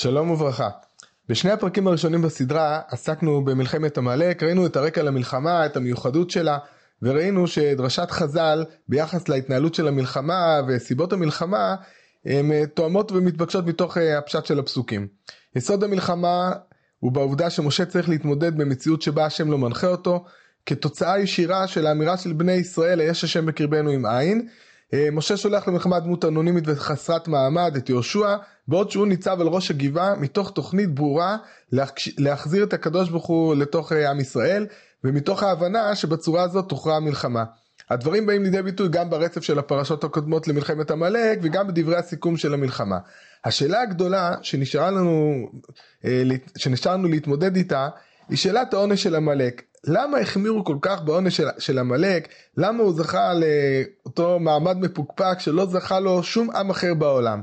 שלום וברכה. בשני הפרקים הראשונים בסדרה עסקנו במלחמת עמלק, ראינו את הרקע למלחמה, את המיוחדות שלה, וראינו שדרשת חז"ל ביחס להתנהלות של המלחמה וסיבות המלחמה הן אה, תואמות ומתבקשות מתוך אה, הפשט של הפסוקים. יסוד המלחמה הוא בעובדה שמשה צריך להתמודד במציאות שבה השם לא מנחה אותו, כתוצאה ישירה של האמירה של בני ישראל, היש השם בקרבנו עם עין, משה שולח למלחמה דמות אנונימית וחסרת מעמד, את יהושע, בעוד שהוא ניצב על ראש הגבעה מתוך תוכנית ברורה להחזיר את הקדוש ברוך הוא לתוך אה, עם ישראל, ומתוך ההבנה שבצורה הזאת תוכרע המלחמה. הדברים באים לידי ביטוי גם ברצף של הפרשות הקודמות למלחמת עמלק וגם בדברי הסיכום של המלחמה. השאלה הגדולה שנשארה לנו, אה, שנשארנו להתמודד איתה היא שאלת העונש של עמלק. למה החמירו כל כך בעונש של עמלק? למה הוא זכה לאותו מעמד מפוקפק שלא זכה לו שום עם אחר בעולם?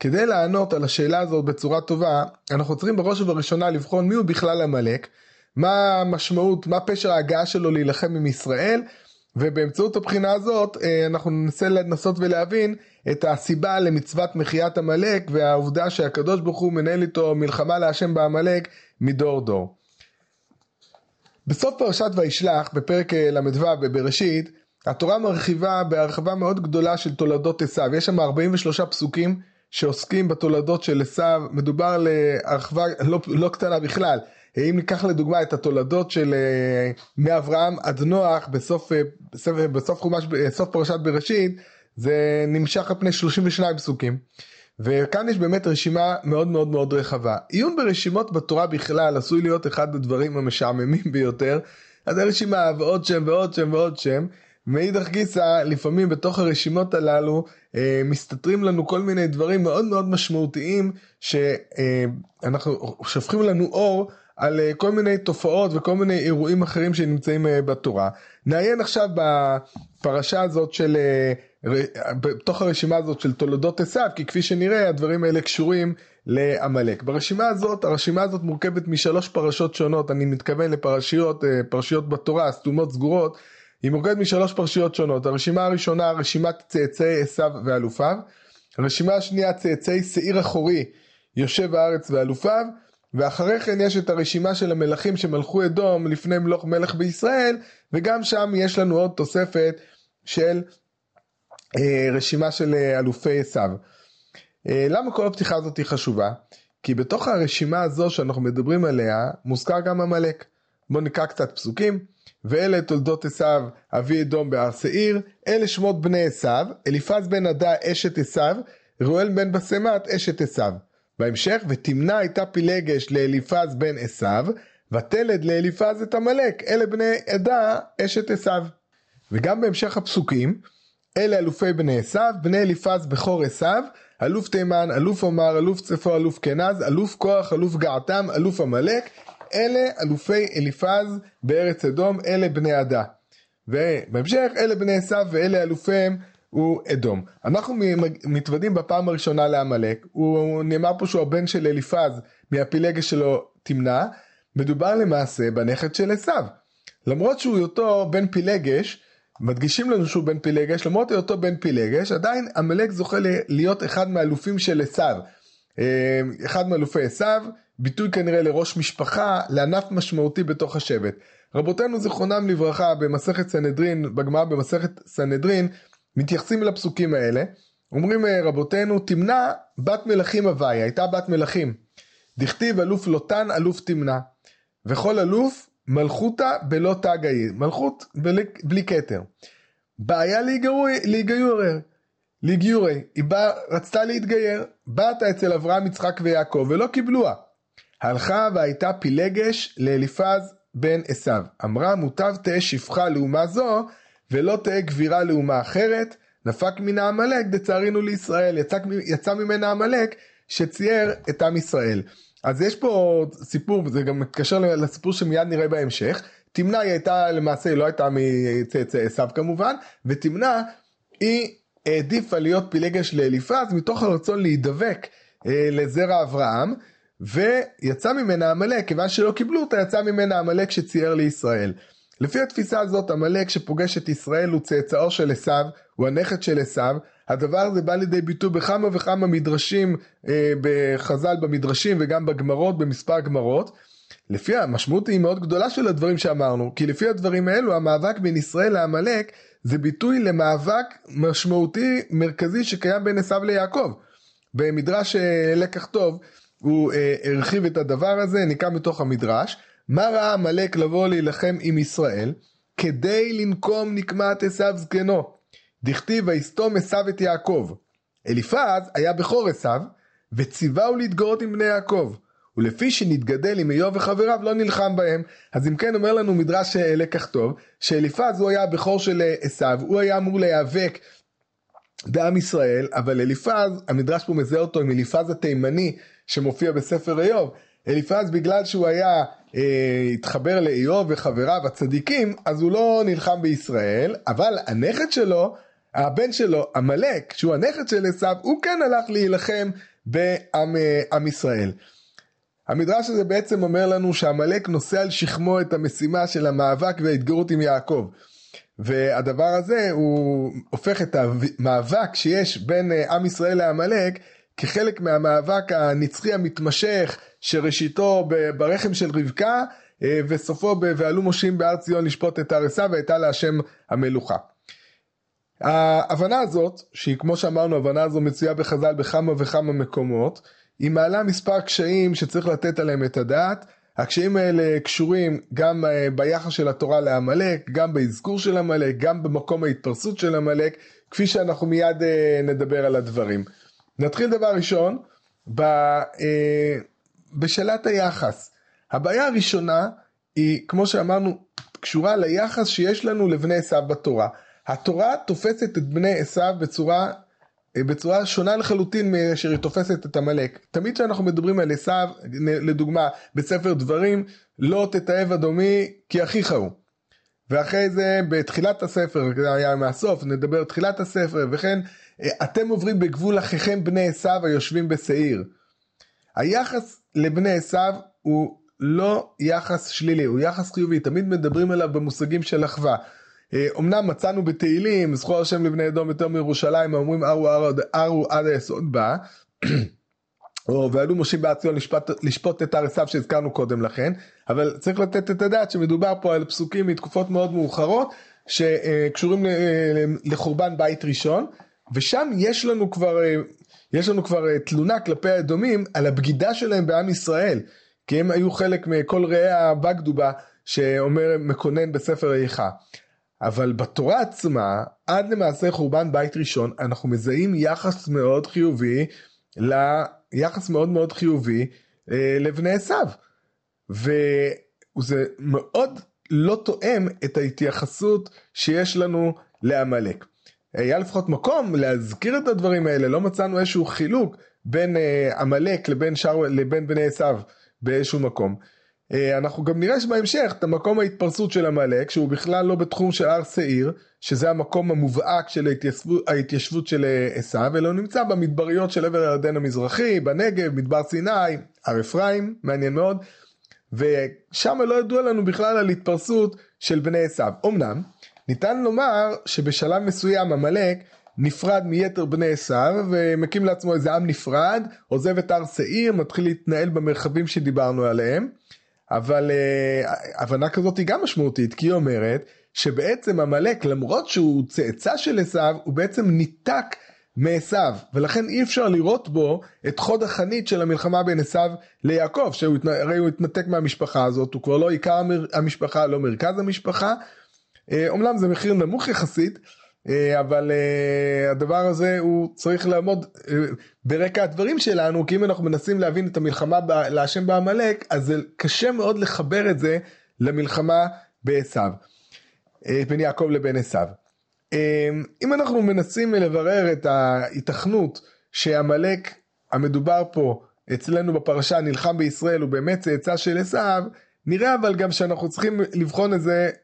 כדי לענות על השאלה הזאת בצורה טובה, אנחנו צריכים בראש ובראשונה לבחון מיהו בכלל עמלק, מה המשמעות, מה פשר ההגעה שלו להילחם עם ישראל, ובאמצעות הבחינה הזאת אה, אנחנו ננסה לנסות ולהבין את הסיבה למצוות מחיית עמלק והעובדה שהקדוש ברוך הוא מנהל איתו מלחמה להשם בעמלק מדור דור. בסוף פרשת וישלח, בפרק אה, ל"ו בבראשית, התורה מרחיבה בהרחבה מאוד גדולה של תולדות עשיו. יש שם 43 פסוקים שעוסקים בתולדות של עשיו. מדובר להרחבה לא, לא קטנה בכלל. אם ניקח לדוגמה את התולדות של אה, מאברהם עד נוח בסוף, אה, בסוף, בסוף, חומש, בסוף פרשת בראשית, זה נמשך על פני 32 פסוקים. וכאן יש באמת רשימה מאוד מאוד מאוד רחבה. עיון ברשימות בתורה בכלל עשוי להיות אחד הדברים המשעממים ביותר. אז הרשימה ועוד שם ועוד שם ועוד שם. מאידך גיסא לפעמים בתוך הרשימות הללו אה, מסתתרים לנו כל מיני דברים מאוד מאוד משמעותיים שאנחנו שופכים לנו אור על אה, כל מיני תופעות וכל מיני אירועים אחרים שנמצאים אה, בתורה. נעיין עכשיו בפרשה הזאת של אה, בתוך הרשימה הזאת של תולדות עשיו, כי כפי שנראה הדברים האלה קשורים לעמלק. ברשימה הזאת, הרשימה הזאת מורכבת משלוש פרשות שונות, אני מתכוון לפרשיות, אה, פרשיות בתורה, סתומות סגורות, היא מורכבת משלוש פרשיות שונות. הרשימה הראשונה, רשימת צאצאי עשיו ואלופיו, הרשימה השנייה, צאצאי שעיר אחורי, יושב הארץ ואלופיו, ואחרי כן יש את הרשימה של המלכים שמלכו אדום לפני מלוך מלך בישראל, וגם שם יש לנו עוד תוספת של רשימה של אה, אלופי עשיו. אה, למה כל הפתיחה הזאת היא חשובה? כי בתוך הרשימה הזו שאנחנו מדברים עליה מוזכר גם עמלק. בואו נקרא קצת פסוקים. ואלה תולדות עשיו אבי אדום בהר שעיר, אלה שמות בני עשיו, אליפז בן עדה אשת עשיו, ראואל בן בסמת אשת עשיו. בהמשך, ותמנע הייתה פילגש לאליפז בן עשיו, ותלד לאליפז את עמלק, אלה בני עדה אשת עשיו. וגם בהמשך הפסוקים, אלה אלופי בני עשיו, בני אליפז בכור עשיו, אלוף תימן, אלוף עומר, אלוף צפו, אלוף כנז, אלוף כוח, אלוף געתם, אלוף עמלק, אלה אלופי אליפז בארץ אדום, אלה בני עדה. ובהמשך, אלה בני עשיו ואלה אלופיהם הוא אדום. אנחנו מתוודים בפעם הראשונה לעמלק, הוא נאמר פה שהוא הבן של אליפז מהפילגש שלו תמנע, מדובר למעשה בנכד של עשיו. למרות שהוא אותו בן פילגש, מדגישים לנו שהוא בן פילגש, למרות היותו בן פילגש, עדיין עמלק זוכה להיות אחד מהאלופים של עשיו. אה, אחד מאלופי עשיו, ביטוי כנראה לראש משפחה, לענף משמעותי בתוך השבט. רבותינו זיכרונם לברכה במסכת סנהדרין, בגמרא במסכת סנהדרין, מתייחסים לפסוקים האלה. אומרים אה, רבותינו, תמנע בת מלכים הוויה, הייתה בת מלכים. דכתיב אלוף לוטן אלוף תמנע. וכל אלוף מלכותא בלא תג העיר, מלכות בלי, בלי כתר. בעיה להיגיורי, להגיורי, היא בא, רצתה להתגייר, באת אצל אברהם, יצחק ויעקב ולא קיבלוה. הלכה והייתה פילגש לאליפז בן עשיו. אמרה מוטב תהא שפחה לאומה זו ולא תהא גבירה לאומה אחרת. נפק מן העמלק דצערינו לישראל. יצא, יצא ממנה עמלק שצייר את עם ישראל. אז יש פה סיפור, וזה גם מתקשר לסיפור שמיד נראה בהמשך. תמנע היא הייתה למעשה, היא לא הייתה מצאצאי עשיו כמובן, ותמנע היא העדיפה להיות פילגש לאליפז מתוך הרצון להידבק אה, לזרע אברהם, ויצא ממנה עמלק, כיוון שלא קיבלו אותה, יצא ממנה עמלק שצייר לישראל. לפי התפיסה הזאת, עמלק שפוגש את ישראל הוא צאצאו של עשיו, הוא הנכד של עשיו, הדבר הזה בא לידי ביטוי בכמה וכמה מדרשים אה, בחז"ל במדרשים וגם בגמרות, במספר גמרות. לפי המשמעות היא מאוד גדולה של הדברים שאמרנו, כי לפי הדברים האלו המאבק בין ישראל לעמלק זה ביטוי למאבק משמעותי מרכזי שקיים בין עשיו ליעקב. במדרש אה, לקח טוב הוא אה, הרחיב את הדבר הזה, נקרא מתוך המדרש, מה ראה עמלק לבוא להילחם עם ישראל? כדי לנקום נקמת עשיו זקנו. דכתיב ויסתום עשיו את יעקב. אליפז היה בכור עשיו, וציווהו להתגרות עם בני יעקב. ולפי שנתגדל עם איוב וחבריו לא נלחם בהם. אז אם כן אומר לנו מדרש לקח טוב, שאליפז הוא היה הבכור של עשיו, הוא היה אמור להיאבק בעם ישראל, אבל אליפז, המדרש פה מזהה אותו עם אליפז התימני שמופיע בספר איוב. אליפז בגלל שהוא היה, אה, התחבר לאיוב וחבריו הצדיקים, אז הוא לא נלחם בישראל, אבל הנכד שלו, הבן שלו, עמלק, שהוא הנכד של עשיו, הוא כן הלך להילחם בעם אה, ישראל. המדרש הזה בעצם אומר לנו שעמלק נושא על שכמו את המשימה של המאבק וההתגרות עם יעקב. והדבר הזה הוא הופך את המאבק שיש בין אה, עם ישראל לעמלק כחלק מהמאבק הנצחי המתמשך שראשיתו ברחם של רבקה אה, וסופו ועלו מושים בהר ציון לשפוט את הר עשיו והייתה להשם המלוכה. ההבנה הזאת, שהיא כמו שאמרנו, ההבנה הזו מצויה בחז"ל בכמה וכמה מקומות, היא מעלה מספר קשיים שצריך לתת עליהם את הדעת. הקשיים האלה קשורים גם אה, ביחס של התורה לעמלק, גם באזכור של עמלק, גם במקום ההתפרסות של עמלק, כפי שאנחנו מיד אה, נדבר על הדברים. נתחיל דבר ראשון ב, אה, בשאלת היחס. הבעיה הראשונה היא, כמו שאמרנו, קשורה ליחס שיש לנו לבני עשיו בתורה. התורה תופסת את בני עשיו בצורה אה, בצורה שונה לחלוטין מאשר היא תופסת את עמלק. תמיד כשאנחנו מדברים על עשיו, לדוגמה, בספר דברים, לא תתעב אדומי כי אחיך הוא. ואחרי זה בתחילת הספר, זה היה מהסוף, נדבר תחילת הספר, וכן אה, אתם עוברים בגבול אחיכם בני עשיו היושבים בשעיר. היחס לבני עשיו הוא לא יחס שלילי, הוא יחס חיובי, תמיד מדברים עליו במושגים של אחווה. אמנם אה, מצאנו בתהילים, זכור השם לבני אדום יותר מירושלים, אומרים ארו ארו עד היסוד בה, ועלו מושים בעד ציון לשפוט, לשפוט את הר שהזכרנו קודם לכן, אבל צריך לתת את הדעת שמדובר פה על פסוקים מתקופות מאוד מאוחרות, שקשורים לחורבן בית ראשון, ושם יש לנו כבר, אה, יש לנו כבר אה, תלונה כלפי האדומים על הבגידה שלהם בעם ישראל, כי הם היו חלק מכל רעי הבגדו בה, שאומר מקונן בספר איכה. אבל בתורה עצמה, עד למעשה חורבן בית ראשון, אנחנו מזהים יחס מאוד חיובי, יחס מאוד מאוד חיובי אה, לבני עשיו. וזה מאוד לא תואם את ההתייחסות שיש לנו לעמלק. היה לפחות מקום להזכיר את הדברים האלה, לא מצאנו איזשהו חילוק בין אה, עמלק לבין, לבין בני עשיו באיזשהו מקום. אה, אנחנו גם נראה בהמשך את המקום ההתפרסות של עמלק שהוא בכלל לא בתחום של הר שעיר שזה המקום המובהק של ההתיישבות של אה, עשיו אלא הוא נמצא במדבריות של עבר הירדן המזרחי בנגב מדבר סיני הר אפרים מעניין מאוד. ושם לא ידוע לנו בכלל על התפרסות של בני עשיו אמנם ניתן לומר שבשלב מסוים עמלק נפרד מיתר בני עשיו ומקים לעצמו איזה עם נפרד עוזב את הר שעיר מתחיל להתנהל במרחבים שדיברנו עליהם אבל uh, הבנה כזאת היא גם משמעותית, כי היא אומרת שבעצם עמלק למרות שהוא צאצא של עשיו, הוא בעצם ניתק מעשיו, ולכן אי אפשר לראות בו את חוד החנית של המלחמה בין עשיו ליעקב, שהרי הוא התנתק מהמשפחה הזאת, הוא כבר לא עיקר המשפחה, לא מרכז המשפחה. אומנם זה מחיר נמוך יחסית, אה, אבל אה, הדבר הזה הוא צריך לעמוד אה, ברקע הדברים שלנו כי אם אנחנו מנסים להבין את המלחמה להשם בעמלק אז זה קשה מאוד לחבר את זה למלחמה בעשיו בין יעקב לבין עשיו. אם אנחנו מנסים לברר את ההיתכנות שעמלק המדובר פה אצלנו בפרשה נלחם בישראל הוא באמת צאצא של עשיו נראה אבל גם שאנחנו צריכים לבחון את זה אה,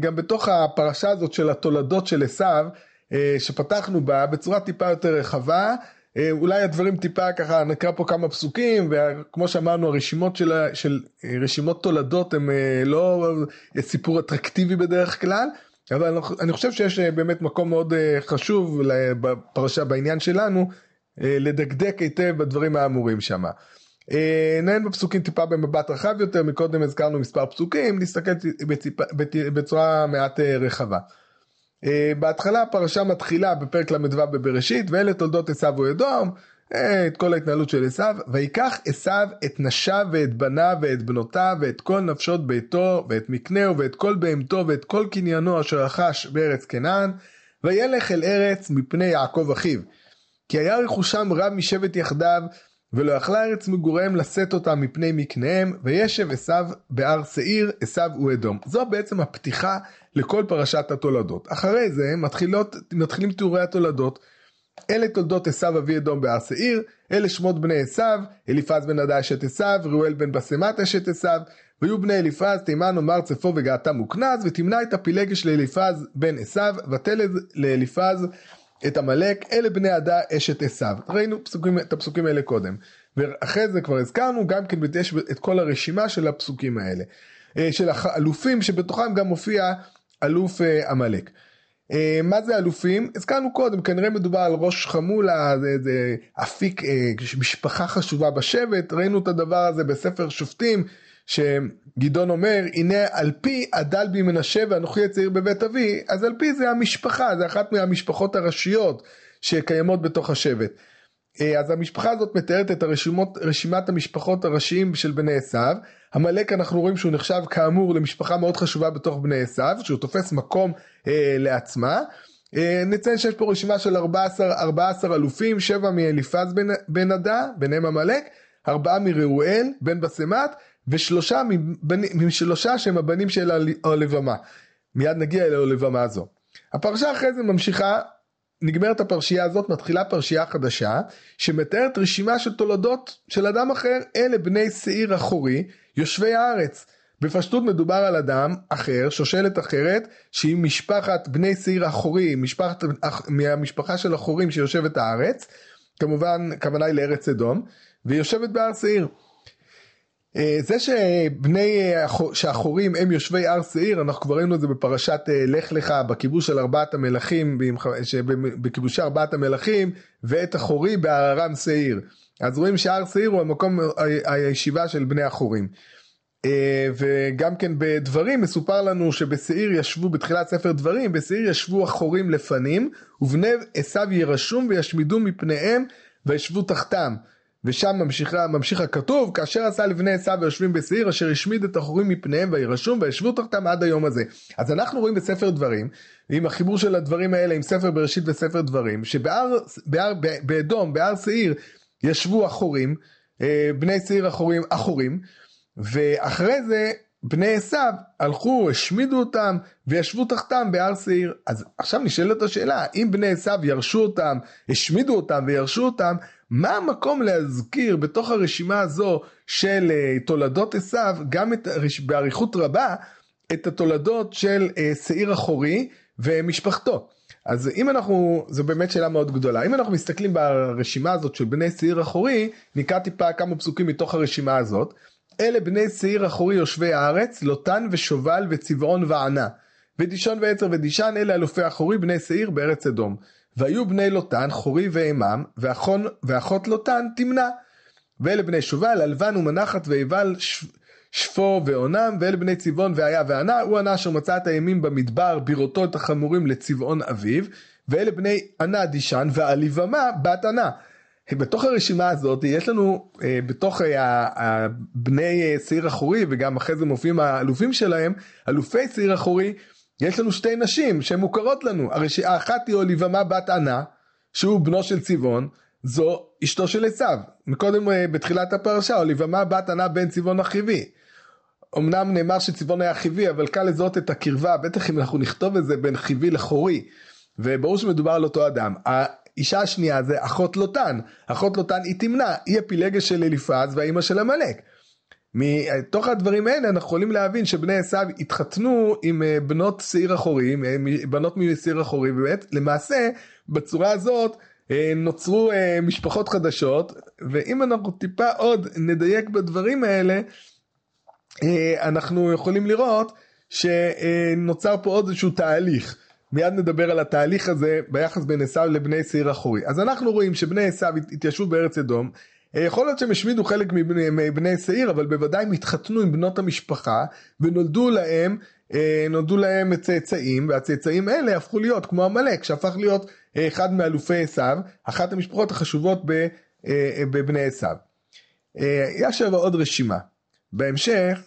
גם בתוך הפרשה הזאת של התולדות של עשיו, אה, שפתחנו בה בצורה טיפה יותר רחבה, אה, אולי הדברים טיפה ככה נקרא פה כמה פסוקים וכמו שאמרנו הרשימות של, של רשימות תולדות הם לא סיפור אטרקטיבי בדרך כלל אבל אני חושב שיש באמת מקום מאוד חשוב בפרשה בעניין שלנו לדקדק היטב בדברים האמורים שם. נהן בפסוקים טיפה במבט רחב יותר, מקודם הזכרנו מספר פסוקים, נסתכל בציפ... בצורה מעט רחבה. בהתחלה הפרשה מתחילה בפרק ל"ו בבראשית, ואלה תולדות עשיו ואדום, את כל ההתנהלות של עשיו, ויקח עשיו את נשיו ואת בניו ואת בנותיו ואת כל נפשות ביתו ואת מקנהו ואת כל בהמתו ואת כל קניינו אשר רכש בארץ כנען, וילך אל ארץ מפני יעקב אחיו. כי היה רכושם רב משבט יחדיו, ולא יכלה ארץ מגוריהם לשאת אותם מפני מקניהם, וישב עשיו בהר שעיר, עשיו הוא אדום. זו בעצם הפתיחה לכל פרשת התולדות. אחרי זה מתחילות, מתחילים תיאורי התולדות. אלה תולדות עשיו אבי אדום בהר שעיר, אלה שמות בני עשיו, אליפז בן עדה אשת עשיו, ראואל בן בסמת אשת עשיו, והיו בני אליפז, תימן ומר צפו וגעתם וקנז, ותמנע את הפילגש לאליפז בן עשיו, ותלד לאליפז את עמלק, אלה בני עדה אשת עשיו. ראינו פסוקים, את הפסוקים האלה קודם. ואחרי זה כבר הזכרנו, גם כן יש את כל הרשימה של הפסוקים האלה. אה, של האלופים שבתוכם גם מופיע אלוף אה, עמלק. אה, מה זה אלופים? הזכרנו קודם, כנראה מדובר על ראש חמולה, זה, זה אפיק, משפחה חשובה בשבט, ראינו את הדבר הזה בספר שופטים, שגדעון אומר, הנה על פי הדל בי מנשה ואנוכי הצעיר בבית אבי, אז על פי זה המשפחה, זה אחת מהמשפחות הראשיות שקיימות בתוך השבט. אה, אז המשפחה הזאת מתארת את הרשימות, רשימת המשפחות הראשיים של בני עשיו. עמלק אנחנו רואים שהוא נחשב כאמור למשפחה מאוד חשובה בתוך בני עשיו, שהוא תופס מקום אה, לעצמה. אה, נציין שיש פה רשימה של 14, 14 אלופים, 7 מאליפז בן, בן עדה, ביניהם עמלק, 4 מראואל, בן בסמת, ושלושה משלושה שהם הבנים של הלבמה. מיד נגיע אל הלבמה הזו. הפרשה אחרי זה ממשיכה נגמרת הפרשייה הזאת, מתחילה פרשייה חדשה, שמתארת רשימה של תולדות של אדם אחר, אלה בני שעיר אחורי, יושבי הארץ. בפשטות מדובר על אדם אחר, שושלת אחרת, שהיא משפחת בני שעיר אחורי, משפחת, מהמשפחה של אחורים שיושבת הארץ, כמובן, הכוונה היא לארץ אדום, והיא יושבת בהר שעיר. אה, זה שבני, אה, שהחורים הם יושבי הר שעיר, אנחנו כבר ראינו את זה בפרשת אה, לך לך, בכיבוש של ארבעת המלכים, בכיבושי ארבעת המלכים, ואת החורי בארם שעיר. אז רואים שהר שעיר הוא המקום הישיבה של בני החורים. וגם כן בדברים מסופר לנו שבשעיר ישבו בתחילת ספר דברים, בשעיר ישבו החורים לפנים, ובני עשיו ירשום וישמידו מפניהם וישבו תחתם. ושם ממשיך, ממשיך הכתוב, כאשר עשה לבני עשיו ויושבים בשעיר, אשר השמיד את החורים מפניהם וירשום וישבו תחתם עד היום הזה. אז אנחנו רואים בספר דברים, עם החיבור של הדברים האלה עם ספר בראשית וספר דברים, שבהר, בהר, באדום, בהר שעיר, ישבו החורים, אה, בני שעיר החורים, החורים, ואחרי זה בני עשיו הלכו, השמידו אותם וישבו תחתם בהר שעיר. אז עכשיו נשאלת השאלה, אם בני עשיו ירשו אותם, השמידו אותם וירשו אותם, מה המקום להזכיר בתוך הרשימה הזו של uh, תולדות עשיו, גם את, באריכות רבה, את התולדות של uh, שעיר אחורי ומשפחתו. אז אם אנחנו, זו באמת שאלה מאוד גדולה, אם אנחנו מסתכלים ברשימה הזאת של בני שעיר אחורי, נקרא טיפה כמה פסוקים מתוך הרשימה הזאת. אלה בני שעיר אחורי יושבי הארץ, לוטן ושובל וצבעון וענה. ודישון ועצר ודישן אלה אלופי אחורי בני שעיר בארץ אדום. והיו בני לוטן חורי ואימם, ואחון, ואחות לוטן תמנע. ואלה בני שובל, הלבן ומנחת ויבל שפו ועונם, ואלה בני צבעון והיה וענה, הוא ענה אשר מצא את הימים במדבר, בראותו את החמורים לצבעון אביו, ואלה בני ענה דישן, ועליבמה בת ענה. בתוך הרשימה הזאת יש לנו אה, בתוך אה, בני אה, שעיר אחורי וגם אחרי זה מופיעים האלופים שלהם, אלופי שעיר אחורי, יש לנו שתי נשים שהן מוכרות לנו, הרש... האחת היא אוליבמה בת ענה, שהוא בנו של צבעון, זו אשתו של עשיו. מקודם בתחילת הפרשה, אוליבמה בת ענה בן צבעון החיבי. אמנם נאמר שצבעון היה חיבי, אבל קל לזהות את הקרבה, בטח אם אנחנו נכתוב את זה בין חיבי לחורי. וברור שמדובר על אותו אדם. האישה השנייה זה אחות לוטן, אחות לוטן היא תמנע, היא הפילגש של אליפז והאימא של עמלק. מתוך הדברים האלה אנחנו יכולים להבין שבני עשיו התחתנו עם אה, בנות שעיר אחורי, אה, בנות משעיר אחורי, ובאמת למעשה בצורה הזאת אה, נוצרו משפחות חדשות, ואם אנחנו טיפה עוד נדייק בדברים האלה, אנחנו יכולים לראות שנוצר פה עוד איזשהו תהליך. מיד נדבר על התהליך הזה ביחס בין עשיו לבני שעיר אחורי. אז אנחנו רואים שבני עשיו התיישבו בארץ אדום, יכול להיות שהם השמידו חלק מבני, מבני שעיר, אבל בוודאי הם התחתנו עם בנות המשפחה, ונולדו להם, אה, נולדו להם צאצאים, והצאצאים האלה הפכו להיות כמו עמלק, שהפך להיות אה, אחד מאלופי עשיו, אחת המשפחות החשובות בבני עשיו. יש עוד רשימה. בהמשך,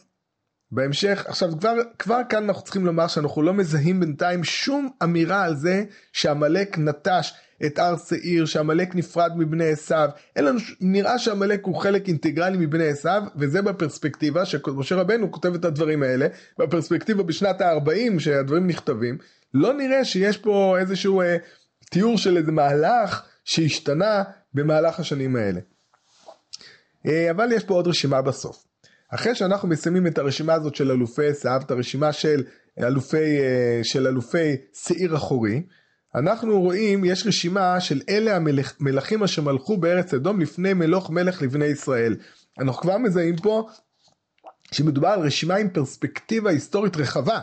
בהמשך, עכשיו כבר, כבר כאן אנחנו צריכים לומר שאנחנו לא מזהים בינתיים שום אמירה על זה שעמלק נטש את הר שעיר, שעמלק נפרד מבני עשיו, אין לנו, נראה שעמלק הוא חלק אינטגרלי מבני עשיו, וזה בפרספקטיבה שמשה רבנו כותב את הדברים האלה, בפרספקטיבה בשנת ה-40 שהדברים נכתבים, לא נראה שיש פה איזשהו אה, תיאור של איזה מהלך שהשתנה במהלך השנים האלה. אה, אבל יש פה עוד רשימה בסוף. אחרי שאנחנו מסיימים את הרשימה הזאת של אלופי עשיו, את הרשימה של אלופי, אה, של אלופי שעיר אחורי, אנחנו רואים, יש רשימה של אלה המלכים אשר מלכו בארץ אדום לפני מלוך מלך לבני ישראל. אנחנו כבר מזהים פה שמדובר על רשימה עם פרספקטיבה היסטורית רחבה.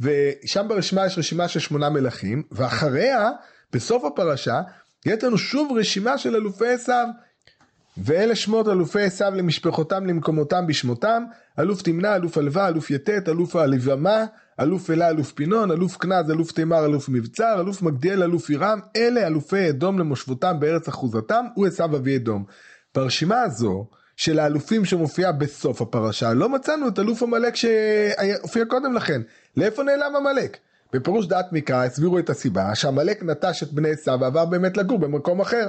ושם ברשימה יש רשימה של שמונה מלכים, ואחריה, בסוף הפרשה, יש לנו שוב רשימה של אלופי עשיו. ואלה שמות אלופי עשיו למשפחותם למקומותם בשמותם, אלוף תמנע, אלוף עלווה, אלוף יתת, אלוף הלבמה, אלוף אלה, אלוף פינון, אלוף כנז, אלוף תימר, אלוף מבצר, אלוף מגדיאל, אלוף עירם, אלה אלופי אדום למושבותם בארץ אחוזתם, הוא עשיו אבי אדום. ברשימה הזו, של האלופים שמופיעה בסוף הפרשה, לא מצאנו את אלוף עמלק שהופיע קודם לכן. לאיפה נעלם עמלק? בפירוש דעת מקרא הסבירו את הסיבה שעמלק נטש את בני עשיו ועבר באמת לגור במקום אחר.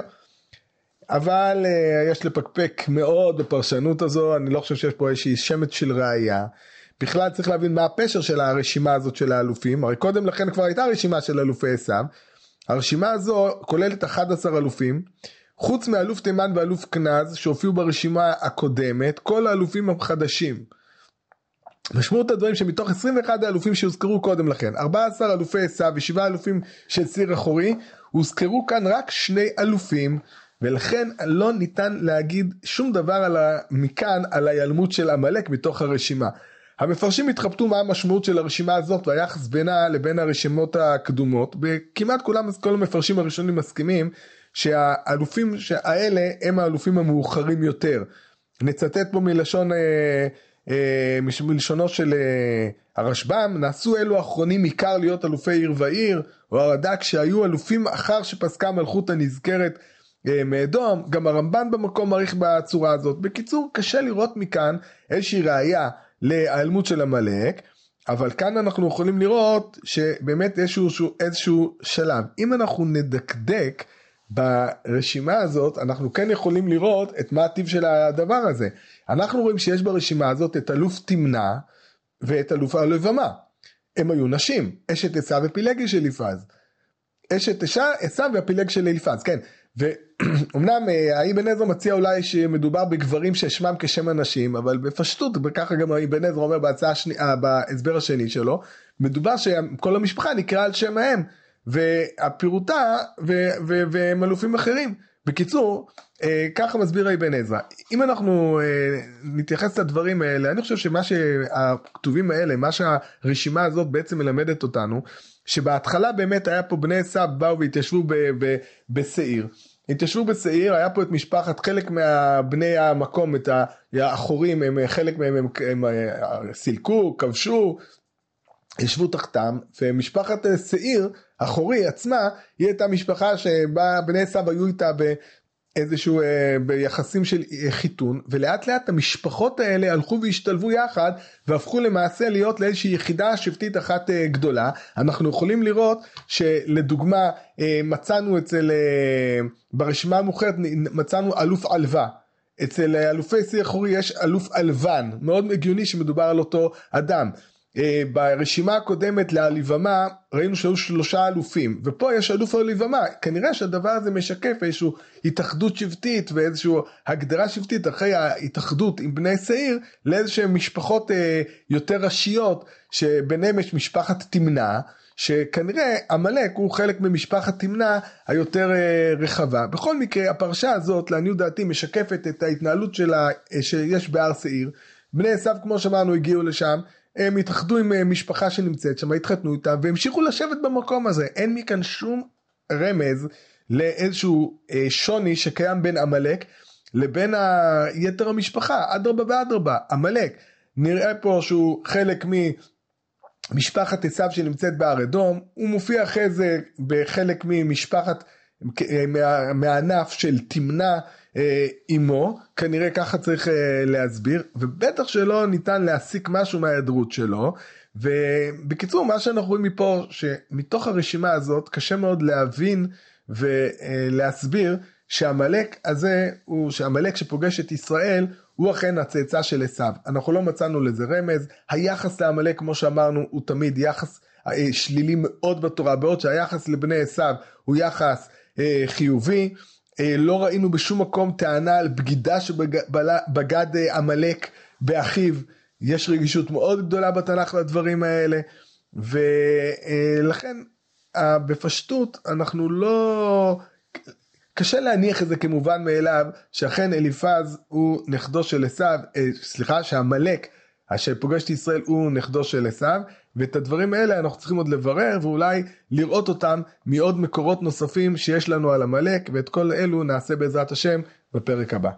אבל uh, יש לפקפק מאוד בפרשנות הזו, אני לא חושב שיש פה איזושהי שמץ של ראייה. בכלל צריך להבין מה הפשר של הרשימה הזאת של האלופים, הרי קודם לכן כבר הייתה רשימה של אלופי עשיו. הרשימה הזו כוללת 11 אלופים, חוץ מאלוף תימן ואלוף כנז שהופיעו ברשימה הקודמת, כל האלופים החדשים. משמעות הדברים שמתוך 21 האלופים שהוזכרו קודם לכן, 14 אלופי עשיו ו-7 אלופים של ציר אחורי, הוזכרו כאן רק שני אלופים ולכן לא ניתן להגיד שום דבר על ה... מכאן על ההיעלמות של עמלק מתוך הרשימה. המפרשים התחבטו מה המשמעות של הרשימה הזאת והיחס בינה לבין הרשימות הקדומות וכמעט כולם, כל המפרשים הראשונים מסכימים שהאלופים האלה הם האלופים המאוחרים יותר. נצטט פה מלשון, אה, אה, מלשונו של אה, הרשב"ם, נעשו אלו האחרונים עיקר להיות אלופי עיר ועיר, או הרד"ק שהיו אלופים אחר שפסקה המלכות הנזכרת מאדום, גם הרמב"ן במקום מעריך בצורה הזאת. בקיצור, קשה לראות מכאן איזושהי ראייה להיעלמות של עמלק, אבל כאן אנחנו יכולים לראות שבאמת איזשהו, איזשהו שלב. אם אנחנו נדקדק ברשימה הזאת, אנחנו כן יכולים לראות את מה הטיב של הדבר הזה. אנחנו רואים שיש ברשימה הזאת את אלוף תמנע ואת אלוף הלבמה. הם היו נשים, אשת עשיו ופילגי של יפז. אשת עשיו והפילג של אליפז, כן. ואומנם אה, האבן עזרא מציע אולי שמדובר בגברים ששמם כשם הנשים, אבל בפשטות, וככה גם האבן עזרא אומר בהצעה השני, אה, בהסבר השני שלו, מדובר שכל המשפחה נקרא על שם האם, והפירוטה, והם אלופים אחרים. בקיצור, אה, ככה מסביר האבן עזרא. אם אנחנו נתייחס לדברים האלה, אני חושב שמה שהכתובים האלה, מה שהרשימה הזאת בעצם מלמדת אותנו, שבהתחלה באמת היה פה בני עשיו באו והתיישבו בשעיר. התיישבו בשעיר, היה פה את משפחת, חלק מהבני המקום, את האחורים, הם, חלק מהם הם, הם, הם סילקו, כבשו, ישבו תחתם, ומשפחת שעיר, אחורי עצמה, היא הייתה משפחה שבה בני עשיו היו איתה איזשהו אה, ביחסים של אה, חיתון ולאט לאט המשפחות האלה הלכו והשתלבו יחד והפכו למעשה להיות לאיזושהי יחידה שבטית אחת אה, גדולה. אנחנו יכולים לראות שלדוגמה מצאנו אצל ברשימה המאוחרת מצאנו אלוף עלווה. אצל אלופי שיא אחורי יש אלוף עלבן. מאוד הגיוני שמדובר על אותו אדם ברשימה הקודמת לעליבמה ראינו שהיו שלושה אלופים ופה יש אלוף עליבמה כנראה שהדבר הזה משקף איזושהי התאחדות שבטית ואיזושהי הגדרה שבטית אחרי ההתאחדות עם בני שעיר לאיזשהם משפחות אה, יותר ראשיות שביניהם יש משפחת תמנע שכנראה עמלק הוא חלק ממשפחת תמנע היותר אה, רחבה. בכל מקרה הפרשה הזאת לעניות דעתי משקפת את ההתנהלות שלה, שיש בהר שעיר. בני עשיו כמו שאמרנו הגיעו לשם הם התאחדו עם אה, משפחה שנמצאת שם, התחתנו איתה והמשיכו לשבת במקום הזה. אין מכאן שום רמז לאיזשהו אה, שוני שקיים בין עמלק לבין יתר המשפחה, אדרבה ואדרבה, עמלק. נראה פה שהוא חלק ממשפחת עשיו שנמצאת בהר אדום, הוא מופיע אחרי זה בחלק ממשפחת, מה, מהענף של תמנע אימו, כנראה ככה צריך להסביר, ובטח שלא ניתן להסיק משהו מההיעדרות שלו. ובקיצור מה שאנחנו רואים מפה שמתוך הרשימה הזאת קשה מאוד להבין ולהסביר שעמלק הזה הוא שעמלק שפוגש את ישראל הוא אכן הצאצא של עשיו. אנחנו לא מצאנו לזה רמז, היחס לעמלק כמו שאמרנו הוא תמיד יחס אה, שלילי מאוד בתורה, בעוד שהיחס לבני עשיו הוא יחס אה, חיובי. אה, לא ראינו בשום מקום טענה על בגידה שבגד אה, עמלק באחיו. יש רגישות מאוד גדולה בתנ"ך לדברים האלה, ולכן אה, בפשטות אנחנו לא... קשה להניח את זה כמובן מאליו, שאכן אליפז הוא נכדו של עשיו, סליחה, שעמלק אשר פוגש את ישראל הוא נכדו של עשיו, ואת הדברים האלה אנחנו צריכים עוד לברר ואולי לראות אותם מעוד מקורות נוספים שיש לנו על עמלק, ואת כל אלו נעשה בעזרת השם בפרק הבא.